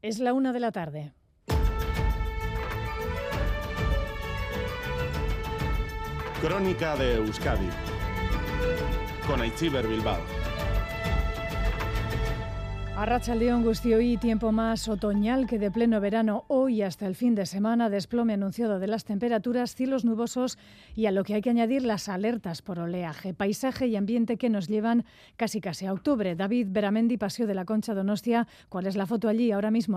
Es la una de la tarde. Crónica de Euskadi con Aichiber Bilbao. Arracha León hoy tiempo más otoñal que de pleno verano. Hoy hasta el fin de semana, desplome anunciado de las temperaturas, cielos nubosos y a lo que hay que añadir las alertas por oleaje, paisaje y ambiente que nos llevan casi casi a octubre. David Beramendi, Paseo de la Concha Donostia, ¿cuál es la foto allí ahora mismo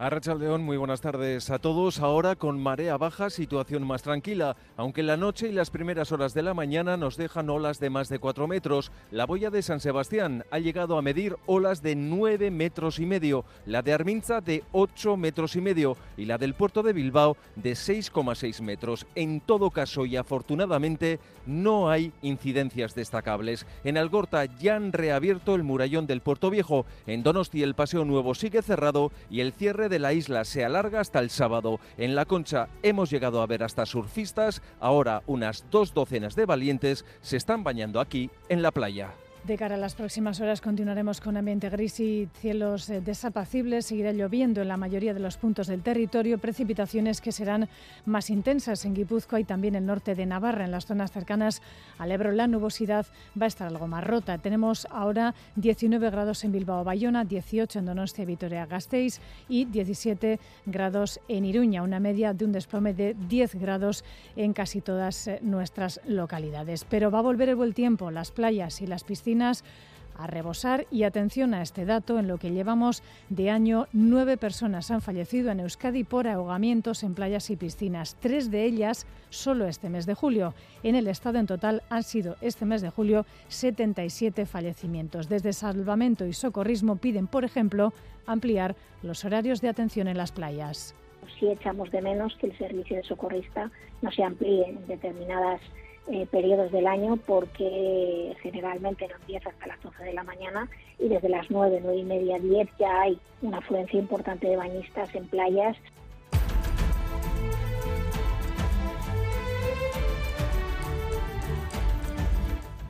a León? Muy buenas tardes a todos. Ahora con marea baja, situación más tranquila, aunque la noche y las primeras horas de la mañana nos dejan olas de más de 4 metros. La boya de San Sebastián ha llegado a medir olas de 9 metros y medio, la de Arminza de 8 metros y medio y la del puerto de Bilbao de 6,6 metros. En todo caso y afortunadamente no hay incidencias destacables. En Algorta ya han reabierto el murallón del Puerto Viejo. En Donosti el Paseo Nuevo sigue cerrado y el cierre de la isla se alarga hasta el sábado. En La Concha hemos llegado a ver hasta surfistas, ahora unas dos docenas de valientes se están bañando aquí en la playa. De cara a las próximas horas continuaremos con ambiente gris y cielos eh, desapacibles. Seguirá lloviendo en la mayoría de los puntos del territorio, precipitaciones que serán más intensas en Guipúzcoa y también el norte de Navarra. En las zonas cercanas al Ebro la nubosidad va a estar algo más rota. Tenemos ahora 19 grados en Bilbao, Bayona, 18 en Donostia, Vitoria, Gasteiz y 17 grados en Iruña, una media de un desplome de 10 grados en casi todas eh, nuestras localidades. Pero va a volver el buen tiempo, las playas y las piscinas a rebosar y atención a este dato, en lo que llevamos de año, nueve personas han fallecido en Euskadi por ahogamientos en playas y piscinas, tres de ellas solo este mes de julio. En el estado en total han sido este mes de julio 77 fallecimientos. Desde Salvamento y Socorrismo piden, por ejemplo, ampliar los horarios de atención en las playas. Si echamos de menos que el servicio de socorrista no se amplíe en determinadas eh, periodos del año porque generalmente no empieza hasta las 12 de la mañana y desde las 9, 9 y media, 10 ya hay una afluencia importante de bañistas en playas.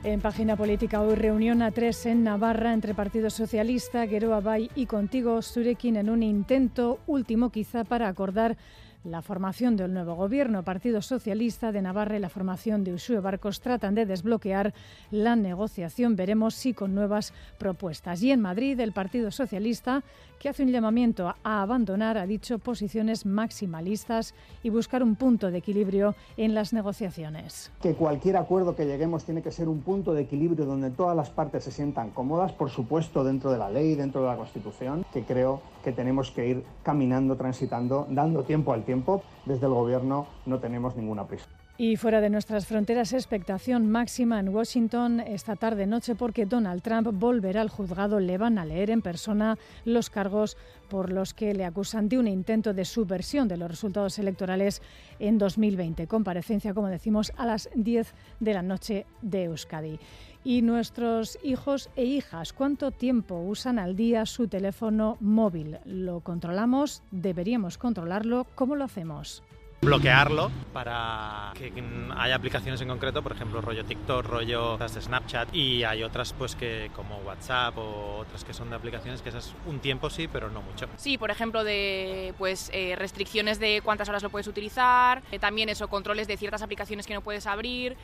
En página política hoy reunión a tres en Navarra entre Partido Socialista, Geroa Bay y Contigo Surekin en un intento último quizá para acordar la formación del nuevo gobierno, Partido Socialista de Navarra y la formación de Usue Barcos tratan de desbloquear la negociación. Veremos si con nuevas propuestas. Y en Madrid, el Partido Socialista, que hace un llamamiento a abandonar, ha dicho, posiciones maximalistas y buscar un punto de equilibrio en las negociaciones. Que cualquier acuerdo que lleguemos tiene que ser un punto de equilibrio donde todas las partes se sientan cómodas, por supuesto dentro de la ley, dentro de la Constitución, que creo que tenemos que ir caminando, transitando, dando tiempo al tiempo. Desde el Gobierno no tenemos ninguna prisa. Y fuera de nuestras fronteras, expectación máxima en Washington esta tarde noche porque Donald Trump volverá al juzgado. Le van a leer en persona los cargos por los que le acusan de un intento de subversión de los resultados electorales en 2020. Comparecencia, como decimos, a las 10 de la noche de Euskadi. Y nuestros hijos e hijas, ¿cuánto tiempo usan al día su teléfono móvil? ¿Lo controlamos? ¿Deberíamos controlarlo? ¿Cómo lo hacemos? bloquearlo para que haya aplicaciones en concreto, por ejemplo, rollo TikTok, rollo de Snapchat y hay otras pues que como WhatsApp o otras que son de aplicaciones que esas un tiempo sí, pero no mucho. Sí, por ejemplo, de pues eh, restricciones de cuántas horas lo puedes utilizar, eh, también eso, controles de ciertas aplicaciones que no puedes abrir.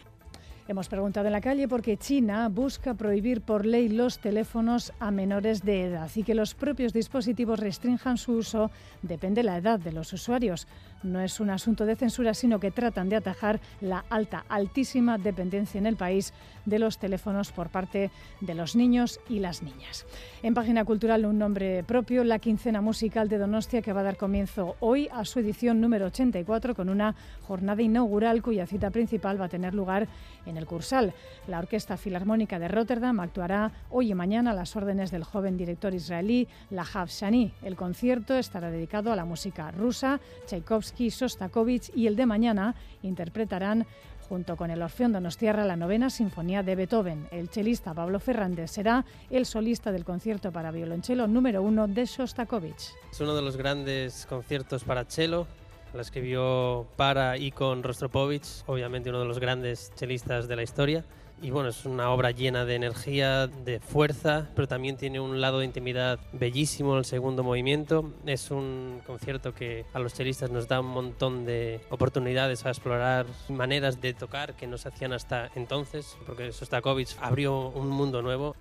Hemos preguntado en la calle porque China busca prohibir por ley los teléfonos a menores de edad y que los propios dispositivos restrinjan su uso depende de la edad de los usuarios. No es un asunto de censura, sino que tratan de atajar la alta, altísima dependencia en el país de los teléfonos por parte de los niños y las niñas. En página cultural un nombre propio, la quincena musical de Donostia que va a dar comienzo hoy a su edición número 84 con una jornada inaugural cuya cita principal va a tener lugar en el Cursal. La Orquesta Filarmónica de Rotterdam actuará hoy y mañana a las órdenes del joven director israelí Lahav Shani. El concierto estará dedicado a la música rusa, Tchaikovsky Sostakovich y el de mañana interpretarán junto con el Orfeón Donostierra la novena sinfonía de Beethoven. El chelista Pablo Fernández será el solista del concierto para violonchelo número uno de Sostakovich. Es uno de los grandes conciertos para cello. La escribió para y con Rostropovich, obviamente uno de los grandes chelistas de la historia y bueno, es una obra llena de energía, de fuerza, pero también tiene un lado de intimidad bellísimo el segundo movimiento. Es un concierto que a los chelistas nos da un montón de oportunidades a explorar maneras de tocar que no se hacían hasta entonces, porque Sostakovich abrió un mundo nuevo.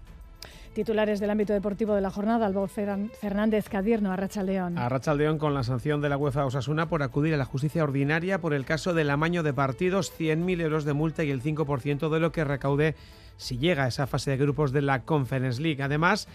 Titulares del ámbito deportivo de la jornada, Albo Fernández Cadierno, Arrachaldeón. Arrachaldeón con la sanción de la UEFA Osasuna por acudir a la justicia ordinaria por el caso del amaño de partidos, 100.000 euros de multa y el 5% de lo que recaude si llega a esa fase de grupos de la Conference League. Además,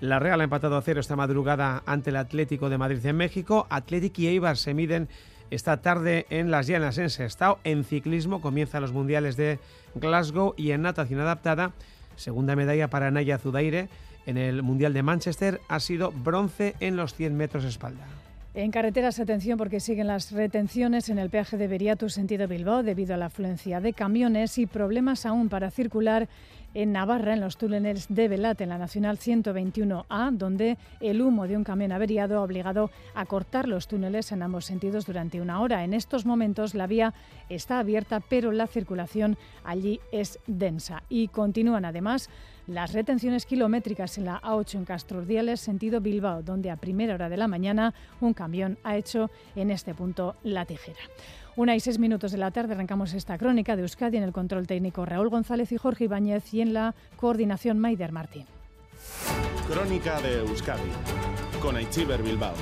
la Real ha empatado a cero esta madrugada ante el Atlético de Madrid en México. Atlético y Eibar se miden esta tarde en las Llanas en Sestao. En ciclismo comienzan los mundiales de Glasgow y en natación adaptada Segunda medalla para Naya Zudaire en el Mundial de Manchester ha sido bronce en los 100 metros espalda. En carreteras, atención porque siguen las retenciones en el peaje de Beriatu sentido Bilbao debido a la afluencia de camiones y problemas aún para circular en Navarra, en los túneles de Velat, en la Nacional 121A, donde el humo de un camión averiado ha obligado a cortar los túneles en ambos sentidos durante una hora. En estos momentos la vía está abierta, pero la circulación allí es densa. Y continúan además las retenciones kilométricas en la A8 en Castro Urdiales, sentido Bilbao, donde a primera hora de la mañana un camión ha hecho en este punto la tijera. Una y seis minutos de la tarde arrancamos esta crónica de Euskadi en el control técnico Raúl González y Jorge Ibáñez y en la coordinación Maider Martín. Crónica de Euskadi con Aichiber Bilbao.